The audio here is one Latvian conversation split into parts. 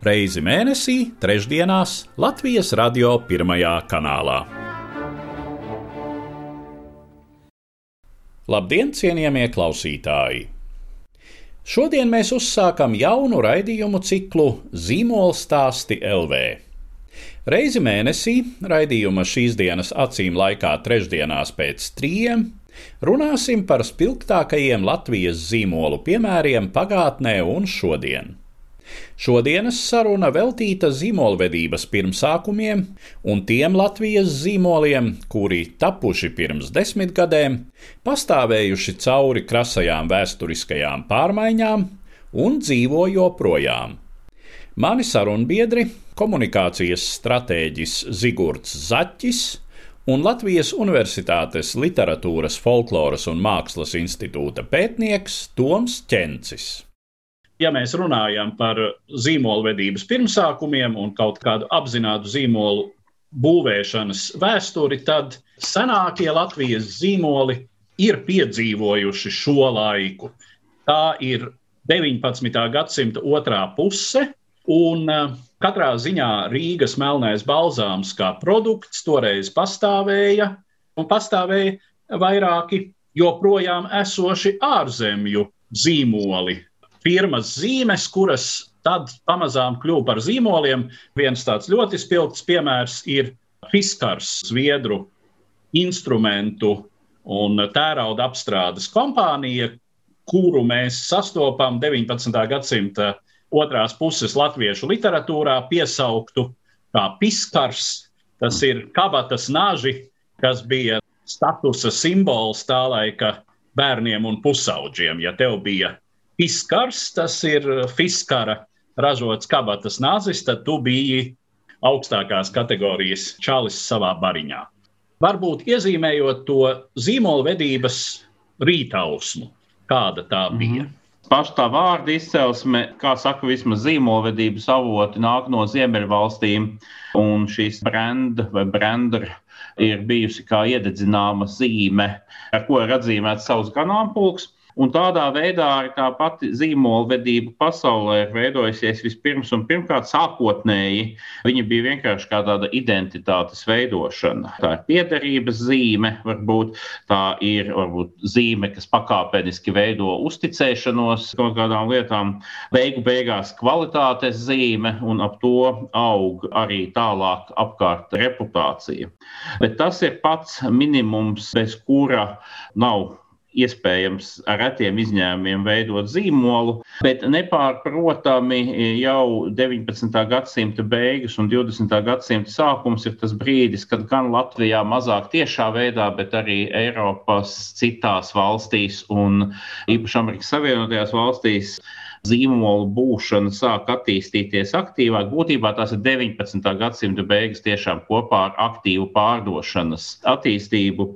Reizi mēnesī, trešdienās, Latvijas radio pirmajā kanālā. Labdien, cienījamie klausītāji! Šodien mēs uzsākam jaunu raidījumu ciklu Zīmola stāsti LV. Reizi mēnesī, raidījuma šīs dienas acīm laikā trešdienās pēc trījiem, runāsim par spilgtākajiem Latvijas zīmolu piemēriem pagātnē un šodien. Šodienas saruna veltīta zīmolvedības pirmsākumiem un tiem Latvijas zīmoliem, kuri tapuši pirms desmit gadiem, pastāvējuši cauri krasajām vēsturiskajām pārmaiņām un dzīvo joprojām. Mani sarunbiedri komunikācijas stratēģis Zigorts Zaķis un Latvijas Universitātes Literatūras, Folkloras un Mākslas institūta pētnieks Toms Čencis. Ja mēs runājam par zīmolvedības pirmsākumiem un kaut kādu apzinātu zīmolu būvēšanas vēsturi, tad senākie Latvijas zīmoli ir piedzīvojuši šo laiku. Tā ir 19. gadsimta otrā puse, un Katrā ziņā Rīgas melnais balzāms kā produkts toreiz pastāvēja, un pastāvēja vairāki joprojām esoši ārzemju zīmoli. Firmas zīmes, kuras tad pamazām kļuva par zīmoliem. Viens tāds ļoti spilgts piemērs ir Fiskars, Zviedru instrumentu un tērauda apstrādes kompānija, kuru mēs sastopam 19. gadsimta otrās puses latviešu literatūrā piesauktu kā piskars. Tas ir kabatas naži, kas bija statusa simbols tā laika bērniem un pusauģiem. Ja tev bija piskars, tas ir fiskara ražots kabatas nazis, tad tu biji augstākās kategorijas čalis savā bariņā. Varbūt iezīmējot to zīmolvedības rītausmu, kāda tā bija. Mm -hmm. Paša tā vārda izcelsme, kā saka, vismaz zīmolvedības avoti nāk no Ziemeļvalstīm, un šīs brenda vai brenda ir bijusi kā iededzināma zīme, ar ko ir atzīmēts savs ganāmpulks. Un tādā veidā arī tā pati zīmolvedība pasaulē ir veidojusies vispirms un pirmkārt sākotnēji. Viņa bija vienkārši kā tāda identitātes veidošana. Tā ir piederības zīme, varbūt tā ir varbūt, zīme, kas pakāpeniski veido uzticēšanos kaut kādām lietām, beigu beigās kvalitātes zīme, un ap to aug arī tālāk apkārt reputācija. Bet tas ir pats minimums, bez kura nav iespējams ar retiem izņēmumiem veidot zīmolu, bet nepārprotami jau 19. gadsimta beigas un 20. gadsimta sākums ir tas brīdis, kad gan Latvijā mazāk tiešā veidā, bet arī Eiropas citās valstīs un īpaši Amerikas Savienotajās valstīs zīmolu būšana sāk attīstīties aktīvāk. Būtībā tās ir 19. gadsimta beigas tiešām kopā ar aktīvu pārdošanas attīstību.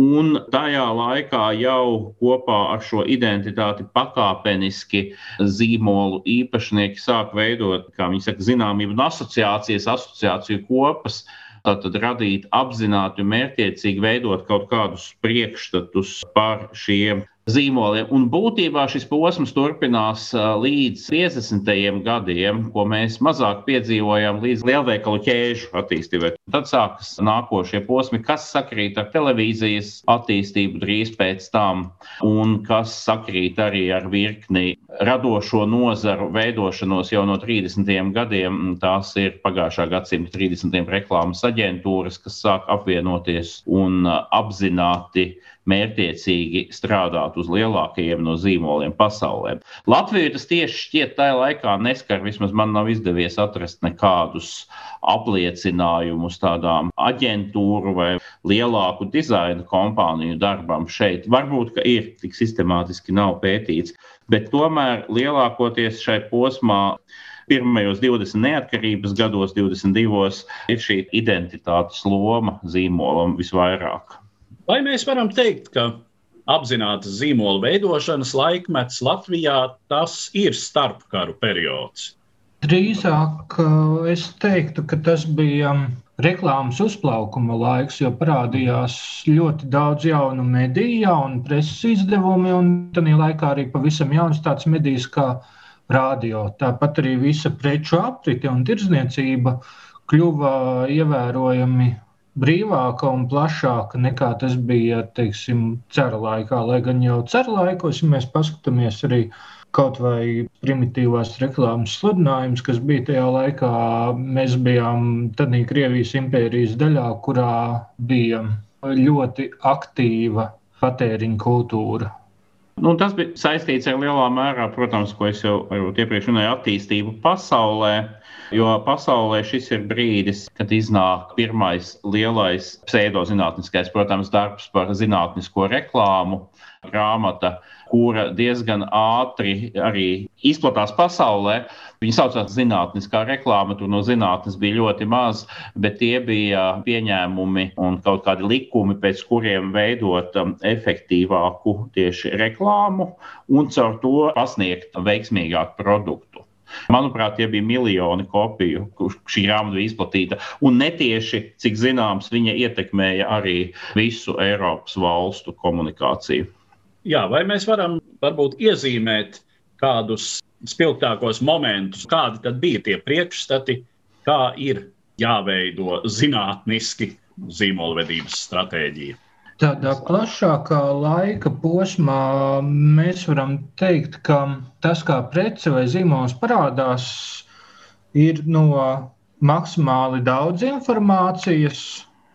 Un tajā laikā jau kopā ar šo identitāti pakāpeniski zīmolu īpašnieki sāk veidot, kā viņi saka, zināmību un asociācijas, asociāciju kopas. Tātad radīt apzināti un mērķiecīgi veidot kaut kādus priekšstatus par šiem zīmoliem. Un būtībā šis posms turpinās līdz 50. gadiem, ko mēs mazāk piedzīvojam līdz lielveikalu ķēžu attīstībai. Tad sākas nākošie posmi, kas sakrīt ar televīzijas attīstību drīz pēc tam, un kas sakrīt arī ar virkni radošo nozaru veidošanos jau no 30. gadiem. Tās ir pagājušā gadsimta 30. reklāmas aģentūras, kas sāk apvienoties un apzināti mērķiecīgi strādāt uz lielākajiem no zīmoliem pasaulē. Latviju tas tieši šķiet tajā laikā neskar, vismaz man nav izdevies atrast nekādus apliecinājumus tādām aģentūru vai lielāku dizaina kompāniju darbam šeit. Varbūt, ka ir tik sistemātiski nav pētīts, bet tomēr lielākoties šai posmā pirmajos 20 neatkarības gados, 22. ir šī identitātes loma zīmolam visvairāk. Vai mēs varam teikt, ka apzinātas zīmola veidošanas laikmets Latvijā tas ir starpkaru periods? Drīzāk es teiktu, ka tas bija reklāmas uzplaukuma laiks, jo parādījās ļoti daudz jaunu mediju, jaunu preses izdevumi, un tajā laikā arī pavisam jauns tāds medijs kā radio. Tāpat arī visa preču aprite un tirdzniecība kļuva ievērojami brīvāka un plašāka nekā tas bija, teiksim, cera laikā. Lai gan jau cera laikos, ja mēs paskatāmies arī kaut vai primitīvās reklāmas sludinājums, kas bija tajā laikā. Mēs bijām tādā Krievijas impērijas daļā, kurā bija ļoti aktīva patēriņa kultūra. Nu, tas bija saistīts ar lielā mērā, protams, ko es jau iepriekš minēju, attīstību pasaulē. Jo pasaulē šis ir brīdis, kad iznāk pirmais lielais pseidozinātniskais, protams, darbs par zinātnisko reklāmu, grāmata kura diezgan ātri arī izplatās pasaulē. Viņa saucās zinātniskā reklāma, tur no zinātnes bija ļoti maz, bet tie bija pieņēmumi un kaut kādi likumi, pēc kuriem veidot um, efektīvāku tieši reklāmu un caur to pasniegt veiksmīgāku produktu. Manuprāt, tie bija miljoni kopiju, kur šī grāmata bija izplatīta. Un netieši, cik zināms, viņa ietekmēja arī visu Eiropas valstu komunikāciju. Jā, vai mēs varam varbūt iezīmēt kādus spilgtākos momentus, kādi tad bija tie priekšstati, kā ir jāveido zinātniski zīmolvedības stratēģija? Tādā plašākā laika posmā mēs varam teikt, ka tas, kā prece vai zīmols parādās, ir no maksimāli daudz informācijas,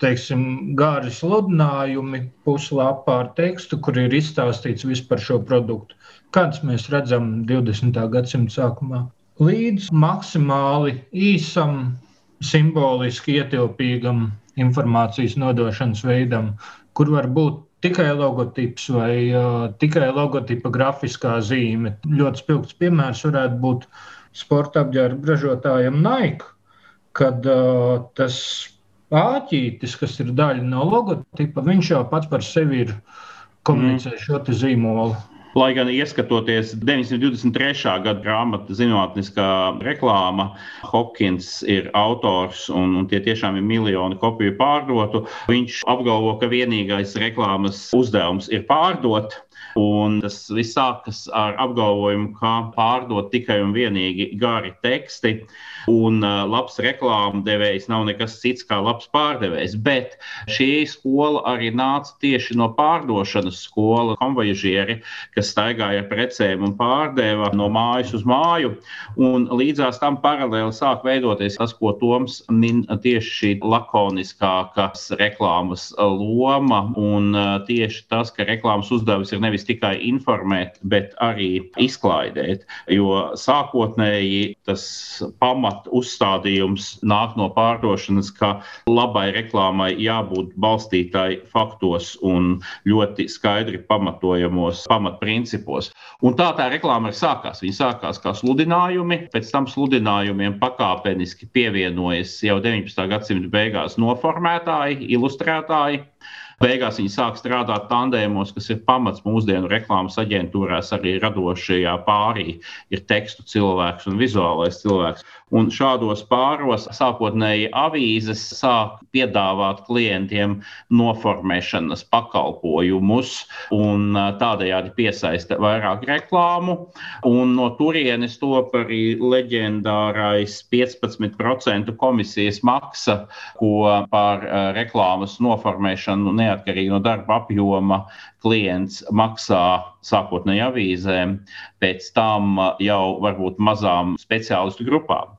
teiksim, gari sludinājumi, puslapā ar tekstu, kur ir izstāstīts viss par šo produktu, kāds mēs redzam 20. gadsimta sākumā. Līdz maksimāli īsam, simboliski ietilpīgam informācijas nodošanas veidam, kur var būt tikai logotips vai uh, tikai logotipa grafiskā zīme. Ļoti spilgts piemērs varētu būt sporta apģērba ražotājam Nike, kad uh, tas āķītis, kas ir daļa no logotipa, viņš jau pats par sevi ir komunicējis mm. šo zīmolu. Lai gan ieskatoties 923. gada grāmatā, zinātniskā reklāma, Hopkins ir autors un, un tie tiešām ir miljoni kopiju pārdotu. Viņš apgalvo, ka vienīgais reklāmas uzdevums ir pārdot. Un tas viss sākas ar apgalvojumu, ka pārdot tikai un vienīgi gari teksti un uh, labs reklāmdevējs nav nekas cits kā labs pārdevējs. Bet šī skola arī nāca tieši no pārdošanas skola, konvojažieri, kas staigāja ar precēm un pārdeva no mājas uz māju. Un līdzās tam paralēli sāk veidoties tas, ko Toms min tieši šī lakoniskākas reklāmas loma un uh, tieši tas, ka reklāmas uzdevums ir nevis tikai informēt, bet arī izklaidēt. Jo sākotnēji tas pamats pamat uzstādījums nāk no pārdošanas, ka labai reklāmai jābūt balstītai faktos un ļoti skaidri pamatojamos pamatprincipos. Un tā tā reklāma arī sākās. Viņa sākās kā sludinājumi, pēc tam sludinājumiem pakāpeniski pievienojas jau 19. gadsimta beigās noformētāji, ilustrētāji. Beigās viņi sāk strādāt tandēmos, kas ir pamats mūsdienu reklāmas aģentūrās, arī radošajā pārī. Ir tekstu cilvēks un vizuālais cilvēks. Un šādos pāros sākotnēji avīzes sāk piedāvāt klientiem noformēšanas pakalpojumus un tādējādi piesaista vairāk reklāmu. Un no turienes top arī leģendārais 15% komisijas maksa, ko par reklāmas noformēšanu neatkarīgi no darba apjoma klients maksā sākotnēji avīzēm, pēc tam jau varbūt mazām speciālistu grupām.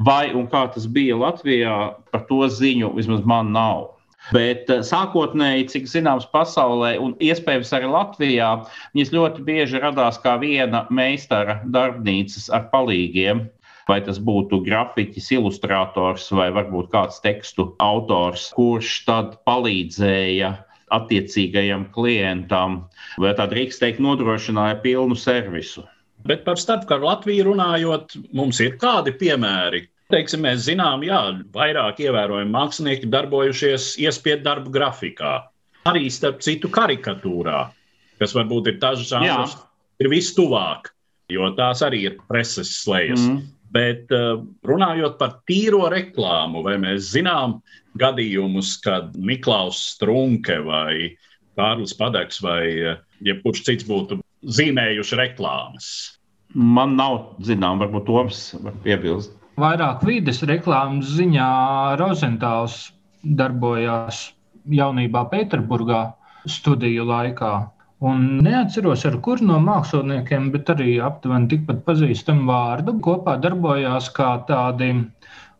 Vai un kā tas bija Latvijā, par to ziņu vismaz man nav. Bet eh, sākotnēji, cik zināms, pasaulē un iespējams arī Latvijā, viņas ļoti bieži radās kā viena meistara darbnīcas ar palīgiem. Vai tas būtu grafiķis, ilustrators vai varbūt kāds tekstu autors, kurš tad palīdzēja attiecīgajam klientam, vai tā drīkst teikt, nodrošināja pilnu servisu. Bet par starpkaru Latviju runājot, mums ir kādi piemēri. Teiksim, mēs zinām, ka vairāk ievērojami mākslinieki darbojušies iespiedu darbu grafikā, arī starp citu karikatūrā, kas varbūt ir tas žanrs, ir vistuvāk, jo tās arī ir preses slēdzas. Mm. Bet uh, runājot par tīro reklāmu, vai mēs zinām gadījumus, kad Miklaus Strunke vai Kārlis Padeks vai uh, jebkurš cits būtu zīmējuši reklāmas? Man nav zinām, varbūt Toms var piebilst. Vairāk vides reklāmas ziņā Rozentāls darbojās jaunībā Pēterburgā studiju laikā. Un neatceros, ar kuru no māksliniekiem, bet arī aptuveni tikpat pazīstamu vārdu kopā darbojās kā tādi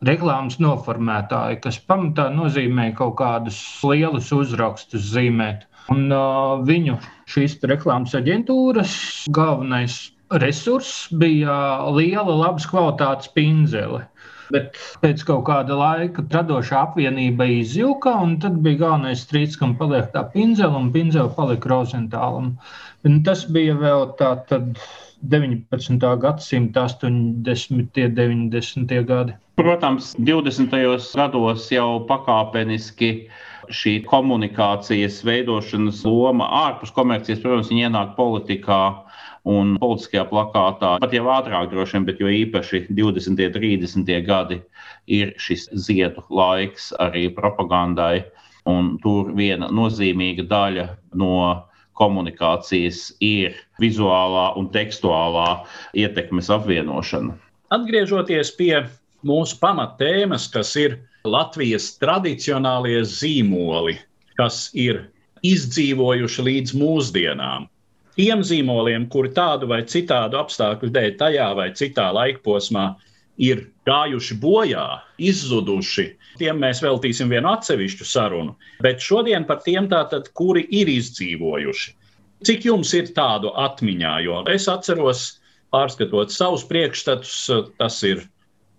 reklāmas noformētāji, kas pamatā nozīmē kaut kādus lielus uzrakstus zīmēt. Un uh, viņu šīs reklāmas aģentūras galvenais resurss bija liela, labas kvalitātes pinzele. Bet pēc kaut kāda laika radošā apvienība izjuka, un tad bija galvenais strīds, kam paliek tā pinzele, un pinzele palika Rozentālam. Un tas bija vēl tā, 19. gadsimta 80. un 90. gadi. Protams, 20. gados jau pakāpeniski šī komunikācijas veidošanas loma ārpus komercijas, protams, ienāk politikā un politiskajā plakātā. Pat jau ātrāk, droši vien, bet jo īpaši 20. un 30. gadi ir šis ziedu laiks arī propagandai. Un tur viena nozīmīga daļa no komunikācijas ir vizuālā un tekstuālā ietekmes apvienošana. Atgriežoties pie mūsu pamatēmas, kas ir Latvijas tradicionālie zīmoli, kas ir izdzīvojuši līdz mūsdienām tiem zīmoliem, kuri tādu vai citādu apstākļu dēļ tajā vai citā laikposmā ir gājuši bojā, izzuduši. Tiem mēs veltīsim vienu atsevišķu sarunu. Bet šodien par tiem tātad, kuri ir izdzīvojuši. Cik jums ir tādu atmiņā? Jo es atceros, pārskatot savus priekšstatus, tas ir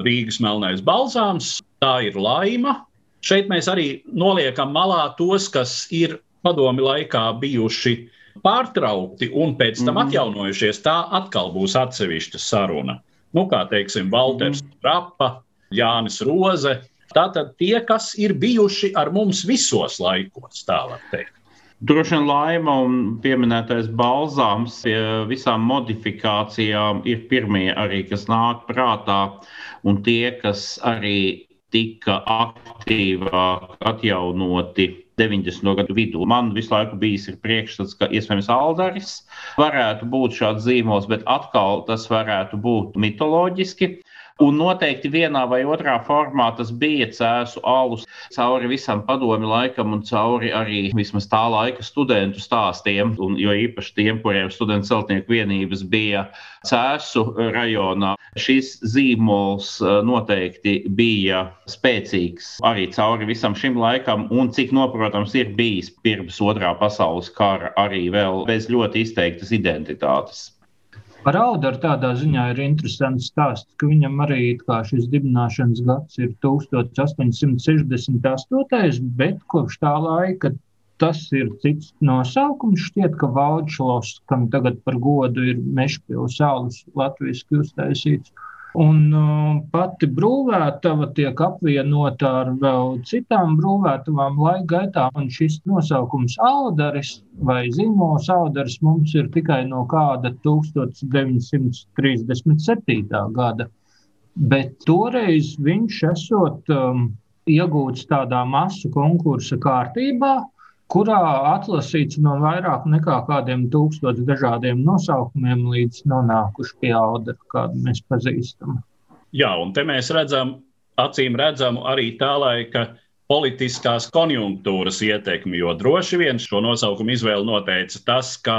Rīgas melnais balzāms, tā ir laima. Šeit mēs arī noliekam malā tos, kas ir padomi laikā bijuši pārtraukti un pēc tam mm. atjaunojušies, tā atkal būs atsevišķa saruna. Nu, kā teiksim, Walters mm. Rapa, Jānis Roze. Tātad tie, kas ir bijuši ar mums visos laikos, tā var teikt. Droši vien laima un pieminētais balzāms pie visām modifikācijām ir pirmie arī, kas nāk prātā, un tie, kas arī tika aktīvāk atjaunoti 90. gadu vidū. Man visu laiku bijis priekšstats, ka iespējams Aldaris varētu būt šāds zīmols, bet atkal tas varētu būt mitoloģiski. Un noteikti vienā vai otrā formā tas bija cēsu alus cauri visam padomi laikam un cauri arī vismaz tā laika studentu stāstiem, un jo īpaši tiem, kuriem studentu celtnieku vienības bija cēsu rajonā. Šis zīmols eh, noteikti bija spēcīgs arī cauri visam šim laikam, un cik noprotams ir bijis pirms otrā pasaules kara arī vēl bez ļoti izteiktas identitātes. Par Audaru tādā ziņā ir interesants stāsts, ka viņam arī šis dibināšanas gads ir 1868, bet kopš tā laika tas ir cits nosaukums. Šķiet, ka Vaudšlos, kam tagad par godu ir Mešpils salas latviešu uztaisīts, Un uh, pati brūvētava tiek apvienota ar vēl citām brūvētavām laika gaitā. Un šis nosaukums Audaris vai zīmols Audaris mums ir tikai no kāda 1937. gada. Bet toreiz viņš esot um, iegūts tādā masu konkursa kārtībā, kurā atlasīts no vairāk nekā kādiem tūkstošiem dažādiem nosaukumiem, līdz nonākuši pie audara, kādu mēs pazīstam. Jā, un te mēs redzam, acīm redzamu arī tā laika politiskās konjunktūras ietekmi, jo droši vien šo nosaukumu izvēli noteica tas, ka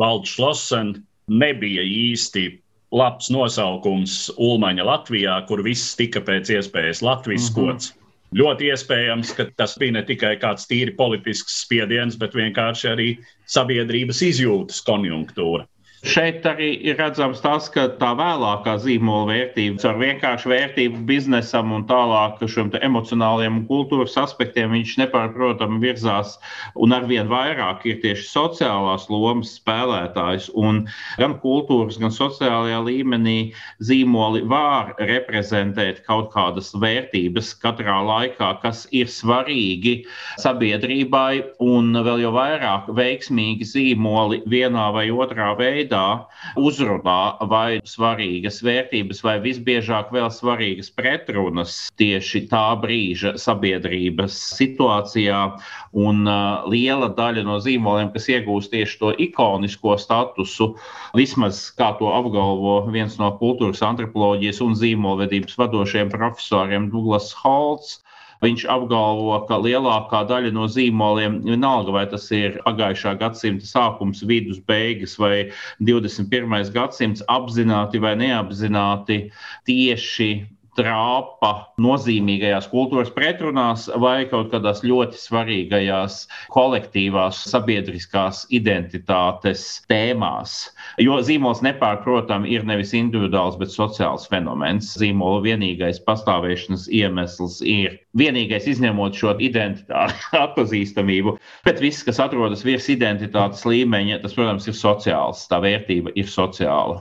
Valds Šlosen nebija īsti labs nosaukums Ulmaņa Latvijā, kur viss tika pēc iespējas latviskots. Mm -hmm. Ļoti iespējams, ka tas bija ne tikai kāds tīri politisks spiediens, bet vienkārši arī sabiedrības izjūtas konjunktūra. Šeit arī ir redzams tas, ka tā vēlākā zīmola vērtība, ar vienkāršu vērtību biznesam un tālāk šiem emocionāliem un kultūras aspektiem, viņš nepārprotami virzās un arvien vairāk ir tieši sociālās lomas spēlētājs. Un gan kultūras, gan sociālajā līmenī zīmoli var reprezentēt kaut kādas vērtības katrā laikā, kas ir svarīgi sabiedrībai, un vēl jau vairāk veiksmīgi zīmoli vienā vai otrā veidā veidā uzrunā vai svarīgas vērtības, vai visbiežāk vēl svarīgas pretrunas tieši tā brīža sabiedrības situācijā. Un uh, liela daļa no zīmoliem, kas iegūst tieši to ikonisko statusu, vismaz kā to apgalvo viens no kultūras antropoloģijas un zīmolvedības vadošajiem profesoriem Douglas Holts, Viņš apgalvo, ka lielākā daļa no zīmoliem, vienalga vai tas ir pagājušā gadsimta sākums, vidus, beigas vai 21. gadsimts, apzināti vai neapzināti tieši trāpa nozīmīgajās kultūras pretrunās vai kaut kādās ļoti svarīgajās kolektīvās sabiedriskās identitātes tēmās. Jo zīmols nepārprotami ir nevis individuāls, bet sociāls fenomens. Zīmola vienīgais pastāvēšanas iemesls ir vienīgais izņemot šo identitāti, atpazīstamību, bet viss, kas atrodas virs identitātes līmeņa, tas, protams, ir sociāls. Tā vērtība ir sociāla.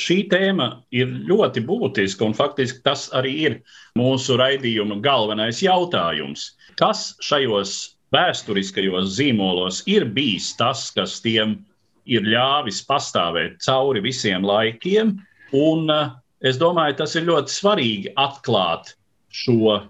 Šī tēma ir ļoti būtiska, un faktiski tas arī ir mūsu raidījuma galvenais jautājums. Kas šajos vēsturiskajos zīmolos ir bijis tas, kas tiem ir ļāvis pastāvēt cauri visiem laikiem? Un eh, es domāju, tas ir ļoti svarīgi atklāt šo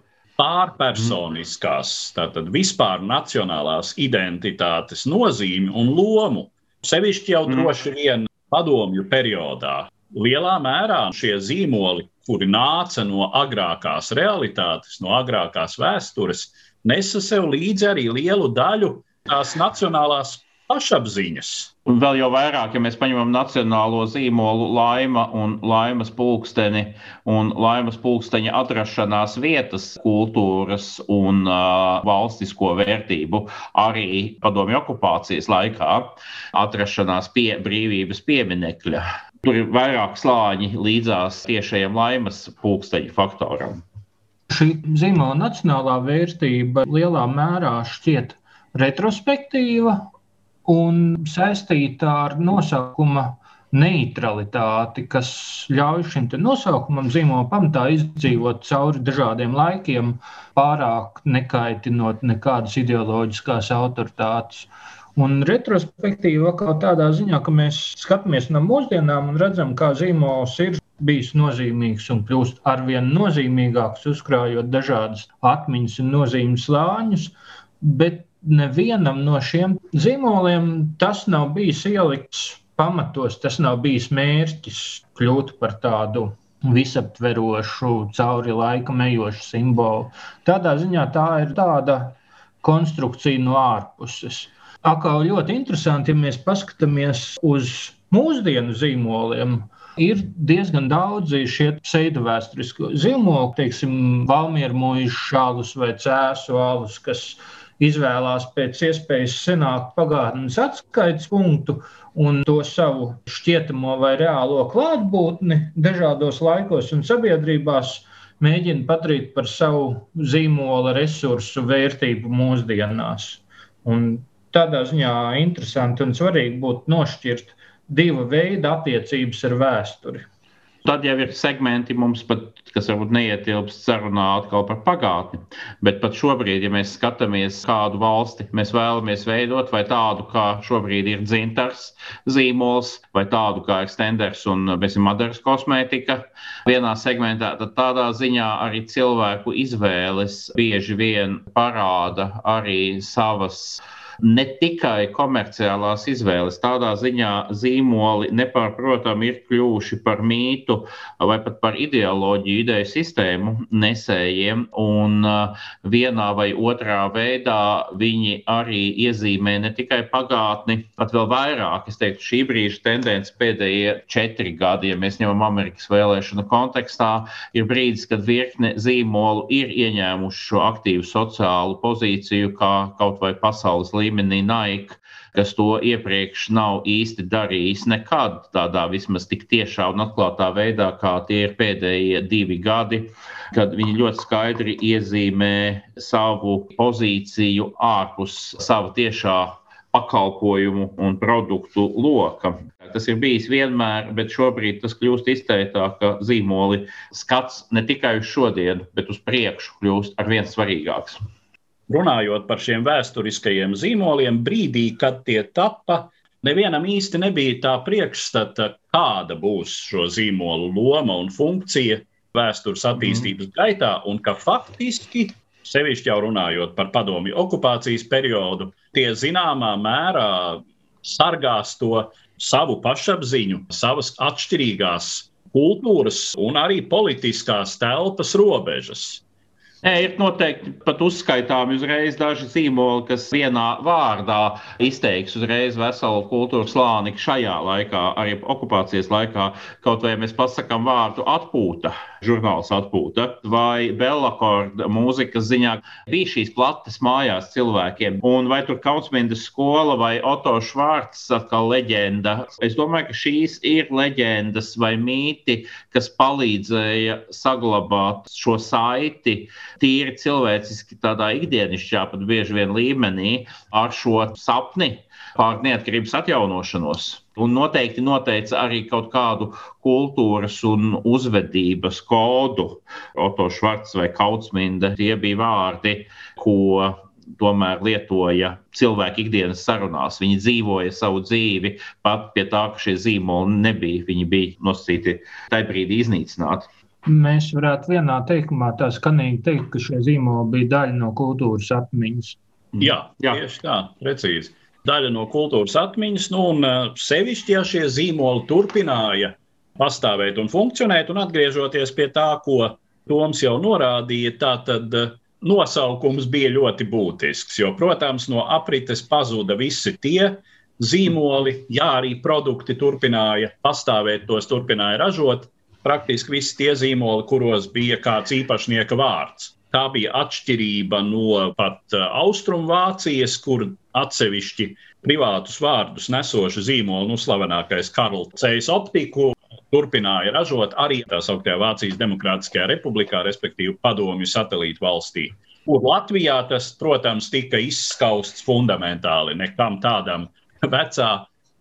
pārpersoniskās, tātad vispār nacionālās identitātes nozīmi un lomu. Sevišķi jau mm. droši vien padomju periodā. Lielā mērā šie zīmoli, kuri nāca no agrākās realitātes, no agrākās vēstures, nesa sev līdzi arī lielu daļu tās nacionālās pašapziņas. Un vēl jau vairāk, ja mēs paņemam nacionālo zīmolu laima un laimas pulksteni un laimas pulksteņa atrašanās vietas, kultūras un uh, valstisko vērtību arī padomju okupācijas laikā, atrašanās pie brīvības pieminekļa. Tur ir vairāk slāņi līdzās tiešajam laimas pulksteņa faktoram. Šī zīmola nacionālā vērtība lielā mērā šķiet retrospektīva un saistīta ar nosaukuma neutralitāti, kas ļauj šim nosaukumam zīmola pamatā izdzīvot cauri dažādiem laikiem, pārāk nekaitinot nekādas ideoloģiskās autoritātes. Un retrospektīvi atkal tādā ziņā, ka mēs skatāmies no mūsdienām un redzam, kā zīmols ir bijis nozīmīgs un kļūst arvien nozīmīgāks, uzkrājot dažādas atmiņas un nozīmes slāņus. Bet nevienam no šiem zīmoliem tas nav bijis ielikts pamatos, tas nav bijis mērķis kļūt par tādu visaptverošu, cauri laikam ejošu simbolu. Tādā ziņā tā ir tāda konstrukcija no ārpuses. Atkal ļoti interesanti, ja mēs paskatāmies uz mūsdienu zīmoliem. Ir diezgan daudzi šie pseidovēsturiski zīmoli, teiksim, valmieru mūžu šālus vai cēsu alus, kas izvēlās pēc iespējas senāku pagātnes atskaites punktu un to savu šķietamo vai reālo klātbūtni dažādos laikos un sabiedrībās mēģina padarīt par savu zīmola resursu vērtību mūsdienās. Un tādā ziņā interesanti un svarīgi būtu nošķirt divu veidu attiecības ar vēsturi. Tad jau ir segmenti mums, pat, kas varbūt neietilpst sarunā atkal par pagātni. Bet pat šobrīd, ja mēs skatāmies, kādu valsti mēs vēlamies veidot, vai tādu, kā šobrīd ir dzintars zīmols, vai tādu, kā ir stenders un, Madaras kosmētika vienā segmentā, tad tādā ziņā arī cilvēku izvēles bieži vien parāda arī savas ne tikai komerciālās izvēles. Tādā ziņā zīmoli nepārprotami ir kļuvuši par mītu vai pat par ideoloģiju, ideju sistēmu nesējiem, un uh, vienā vai otrā veidā viņi arī iezīmē ne tikai pagātni, pat vēl vairāk. Es teiktu, šī brīža tendence pēdējie četri gadi, ja mēs ņemam Amerikas vēlēšanu kontekstā, ir brīdis, kad virkne zīmolu ir ieņēmuši šo aktīvu sociālu pozīciju, kā kaut vai pasaules līmenī līmenī Nike kas to iepriekš nav īsti darījis nekad tādā vismaz tik tiešā un atklātā veidā, kā tie ir pēdējie divi gadi, kad viņi ļoti skaidri iezīmē savu pozīciju ārpus sava tiešā pakalpojumu un produktu loka. Tas ir bijis vienmēr, bet šobrīd tas kļūst izteiktāk, ka zīmoli skats ne tikai uz šodienu, bet uz priekšu kļūst ar vien svarīgāks. Runājot par šiem vēsturiskajiem zīmoliem, brīdī, kad tie tappa, nevienam īsti nebija tā priekšstata, kāda būs šo zīmolu loma un funkcija vēstures attīstības gaitā, un ka faktiski sevišķi jau runājot par padomju okupācijas periodu, tie zināmā mērā sargās to savu pašapziņu, savas atšķirīgās kultūras un arī politiskās telpas robežas. Nē, ir noteikti pat uzskaitāmi uzreiz daži zīmoli, kas vienā vārdā izteiks uzreiz veselu kultūras slāni šajā laikā, arī okupācijas laikā. Kaut vai mēs pasakām vārdu atpūta, žurnāls atpūta, vai Bellakorda mūzikas ziņā bija šīs plates mājās cilvēkiem. Un vai tur Kautsmindas skola vai Oto Švārds atkal leģenda. Es domāju, ka šīs ir leģendas vai mīti, kas palīdzēja saglabāt šo saiti tīri cilvēciski, tādā ikdienišķā, pat bieži vien līmenī ar šo sapni pār neatkarības atjaunošanos. Un noteikti noteica arī kaut kādu kultūras un uzvedības kodu. Oto Švarts vai Kautsminde tie bija vārdi, ko tomēr lietoja cilvēki ikdienas sarunās. Viņi dzīvoja savu dzīvi pat pie tā, ka šie zīmoli nebija. Viņi bija nosacīti tajā brīdī iznīcināti. Mēs varētu vienā teikumā tā skanīgi teikt, ka šie zīmoli bija daļa no kultūras atmiņas. Mm. Jā, jā. tieši tā, precīzi. Daļa no kultūras atmiņas, nu, un uh, sevišķi, ja šie zīmoli turpināja pastāvēt un funkcionēt, un atgriežoties pie tā, ko Toms jau norādīja, tā tad uh, nosaukums bija ļoti būtisks. Jo, protams, no aprites pazuda visi tie zīmoli, jā, arī produkti turpināja pastāvēt, tos turpināja ražot praktiski visi tie zīmoli, kuros bija kāds īpašnieka vārds. Tā bija atšķirība no pat uh, Austrumvācijas, kur atsevišķi privātus vārdus nesoši zīmoli, nu, slavenākais Karls Ceļš optiku, turpināja ražot arī tā sauktajā Vācijas Demokrātiskajā republikā, respektīvi padomju satelītu valstī. Kur Latvijā tas, protams, tika izskausts fundamentāli. Nekam tādam vecā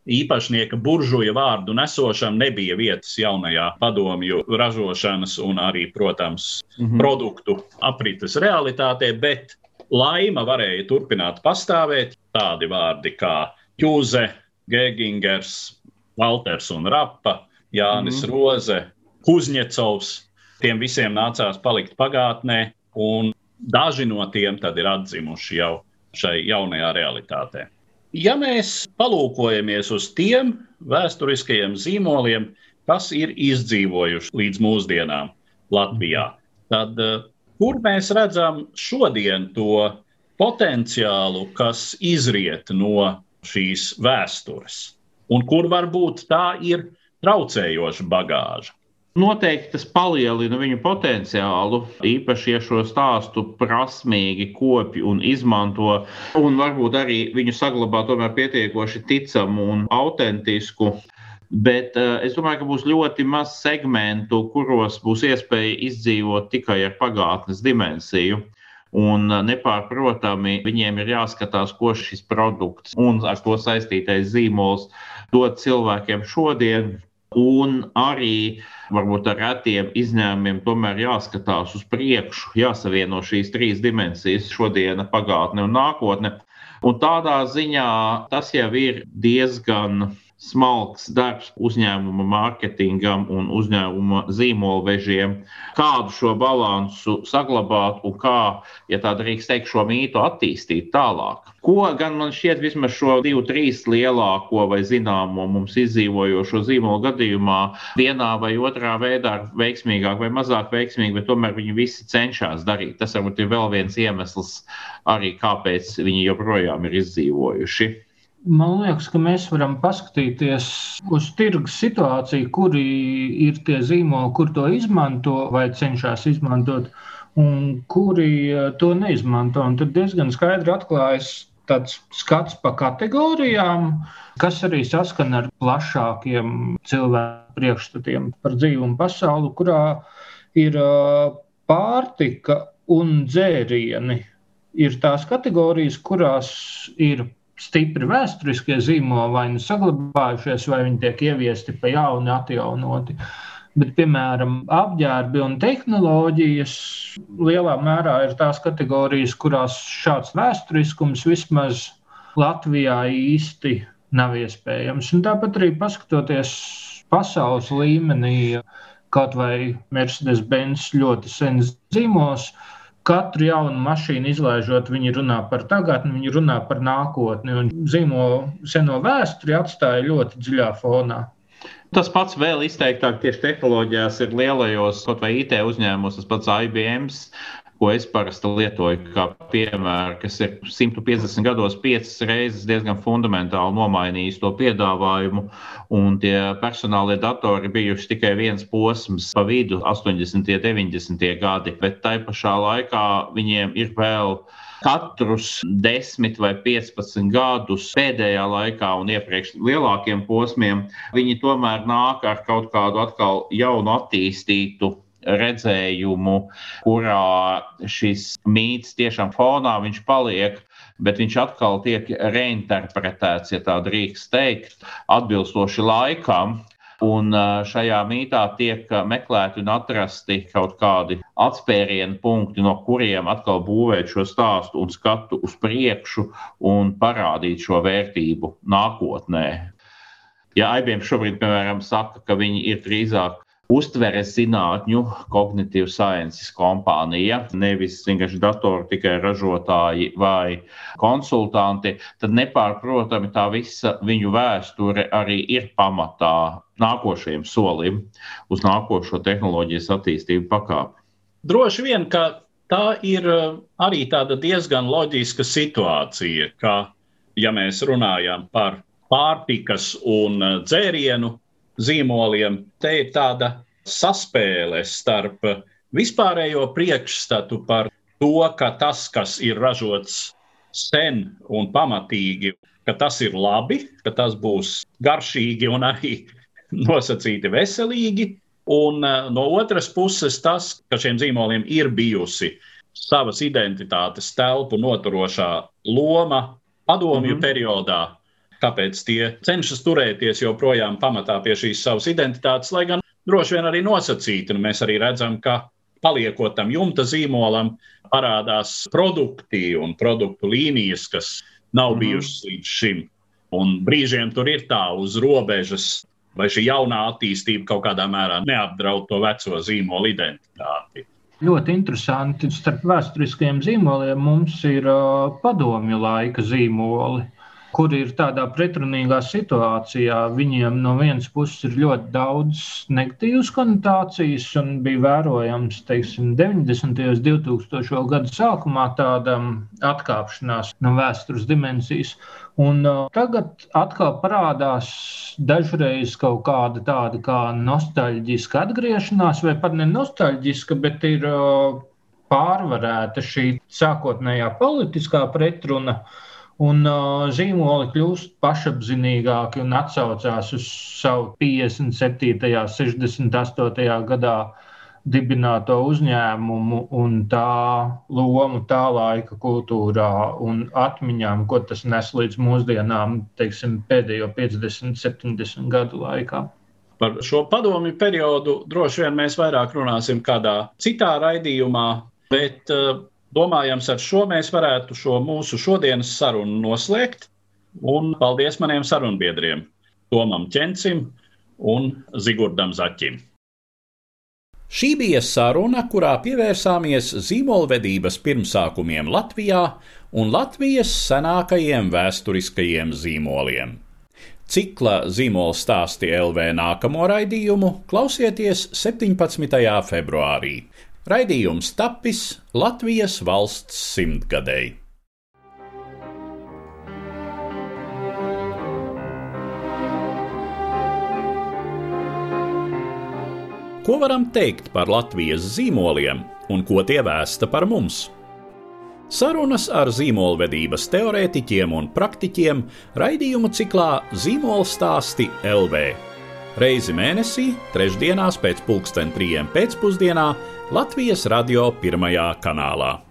īpašnieka buržuja vārdu nesošam nebija vietas jaunajā padomju ražošanas un arī, protams, mm -hmm. produktu aprites realitātē, bet laima varēja turpināt pastāvēt. Tādi vārdi kā Jūze, Gēgingers, Walters un Rapa, Jānis mm -hmm. Roze, Kuzņecovs. Tiem visiem nācās palikt pagātnē, un daži no tiem tad ir atzimuši jau šai jaunajā realitātē. Ja mēs palūkojamies uz tiem vēsturiskajiem zīmoliem, kas ir izdzīvojuši līdz mūsdienām Latvijā, tad eh, kur mēs redzam šodien to potenciālu, kas izriet no šīs vēstures, un kur varbūt tā ir traucējoša bagāža? Noteikti tas palielina viņu potenciālu, īpaši, ja šo stāstu prasmīgi kopi un izmanto, un varbūt arī viņu saglabā tomēr pietiekoši ticamu un autentisku. Bet uh, es domāju, ka būs ļoti maz segmentu, kuros būs iespēja izdzīvot tikai ar pagātnes dimensiju. Un uh, nepārprotami viņiem ir jāskatās, ko šis produkts un ar to saistītais zīmols dod cilvēkiem šodien, Un arī varbūt ar retiem izņēmumiem tomēr jāskatās uz priekšu, jāsavieno šīs trīs dimensijas - šodiena, pagātne un nākotne. Un tādā ziņā tas jau ir diezgan smalks darbs uzņēmuma mārketingam un uzņēmuma zīmolvežiem, kādu šo balansu saglabāt un kā, ja tā drīkst teikt, šo mītu attīstīt tālāk. Ko gan man šķiet, vismaz šo divu, trīs lielāko vai zināmo mums izdzīvojošo zīmolu gadījumā, vienā vai otrā veidā veiksmīgāk vai mazāk veiksmīgi, bet tomēr viņi visi cenšas darīt. Tas varbūt ir vēl viens iemesls arī, kāpēc viņi joprojām ir izdzīvojuši. Man liekas, ka mēs varam paskatīties uz tirgus situāciju, kuri ir tie zīmoli, kur to izmanto vai cenšas izmantot, un kuri eh, to neizmanto. Un tad diezgan skaidri atklājas tāds skats pa kategorijām, kas arī saskana ar plašākiem cilvēku priekšstatiem par dzīvu un pasauli, kurā ir pārtika un dzērieni. Ir tās kategorijas, kurās ir stipri vēsturiskie zīmoli, vai nu saglabājušies, vai viņi tiek ieviesti pa jaunu, atjaunoti. Bet, piemēram, apģērbi un tehnoloģijas lielā mērā ir tās kategorijas, kurās šāds vēsturiskums vismaz Latvijā īsti nav iespējams. Un tāpat arī paskatoties pasaules līmenī, kaut vai Mercedes-Benz ļoti sens zīmos, katru jaunu mašīnu izlaižot, viņi runā par tagadni, viņi runā par nākotni. Un zīmo seno vēsturi atstāja ļoti dziļā fonā. Tas pats vēl izteiktāk tieši tehnoloģijās ir lielajos, kaut vai IT uzņēmumos, tas pats IBM, ko es parasti lietoju kā piemēru, kas ir 150 gados piecas reizes diezgan fundamentāli nomainījis to piedāvājumu, un tie personālie datori bijuši tikai viens posms pa vidu, 80. un 90. gadi, bet tai pašā laikā viņiem ir vēl katrus 10 vai 15 gadus pēdējā laikā un iepriekš lielākiem posmiem, viņi tomēr nāk ar kaut kādu atkal jaunu attīstītu redzējumu, kurā šis mīts tiešām fonā viņš paliek, bet viņš atkal tiek reinterpretēts, ja tā drīkst teikt, atbilstoši laikam. Un šajā mītā tiek meklēti un atrasti kaut kādi atspērienu punkti, no kuriem atkal būvēt šo stāstu un skatu uz priekšu un parādīt šo vērtību nākotnē. Ja IBM šobrīd, piemēram, saka, ka viņi ir drīzāk uztveres zinātņu, kognitīvu sciences kompānija, nevis vienkārši datoru tikai ražotāji vai konsultanti, tad nepārprotami tā visa viņu vēsture arī ir pamatā nākošajam solim uz nākošo tehnoloģijas attīstību pakāpi. Droši vien, ka tā ir uh, arī tāda diezgan loģiska situācija, ka, ja mēs runājam par pārtikas un uh, dzērienu zīmoliem. Te ir tāda saspēle starp vispārējo priekšstatu par to, ka tas, kas ir ražots sen un pamatīgi, ka tas ir labi, ka tas būs garšīgi un arī nosacīti veselīgi. Un uh, no otras puses, tas, ka šiem zīmoliem ir bijusi savas identitātes telpu noturošā loma padomju mm -hmm. periodā, kāpēc tie cenšas turēties joprojām pamatā pie šīs savas identitātes, lai gan droši vien arī nosacīti. Nu, mēs arī redzam, ka paliekot tam jumta zīmolam, parādās produkti un produktu līnijas, kas nav mm. bijušas līdz šim. Un brīžiem tur ir tā uz robežas, vai šī jaunā attīstība kaut kādā mērā neapdraud to veco zīmolu identitāti. Ļoti interesanti. Starp vēsturiskajiem zīmoliem mums ir uh, padomju laika zīmoli kuri ir tādā pretrunīgā situācijā. Viņiem no vienas puses ir ļoti daudz negatīvas konotācijas, un bija vērojams, teiksim, 90. un 2000. gadu sākumā tāda atkāpšanās no vēstures dimensijas. Un uh, tagad atkal parādās dažreiz kaut kāda tāda kā nostalģiska atgriešanās, vai pat ne nostalģiska, bet ir uh, pārvarēta šī sākotnējā politiskā pretruna. Uh, Un uh, zīmoli kļūst pašapziņīgāki un atsaucās uz savu 57. un 68. gadā dibināto uzņēmumu un tā lomu tā laika kultūrā un atmiņām, ko tas nes līdz mūsdienām, teiksim, pēdējo 50, 70 gadu laikā. Par šo padomju periodu droši vien mēs vairāk runāsim kādā citā raidījumā, bet uh, Domājams, ar šo mēs varētu šo mūsu šodienas sarunu noslēgt. Un paldies maniem sarunbiedriem, Tomam Čencim un Zigurdam Zaķim. Šī bija saruna, kurā pievērsāmies zīmolvedības pirmsākumiem Latvijā un Latvijas senākajiem vēsturiskajiem zīmoliem. Cikla zīmola stāsti LV nākamo raidījumu klausieties 17. februārī. Raidījums tapis Latvijas valsts simtgadēji. Ko varam teikt par Latvijas zīmoliem un ko tie vēsta par mums? Sarunas ar zīmolvedības teorētiķiem un praktiķiem raidījumu ciklā Zīmola stāsti LV. Reizi mēnesī, trešdienās pēc pulksten trijiem pēcpusdienā Latvijas radio pirmajā kanālā.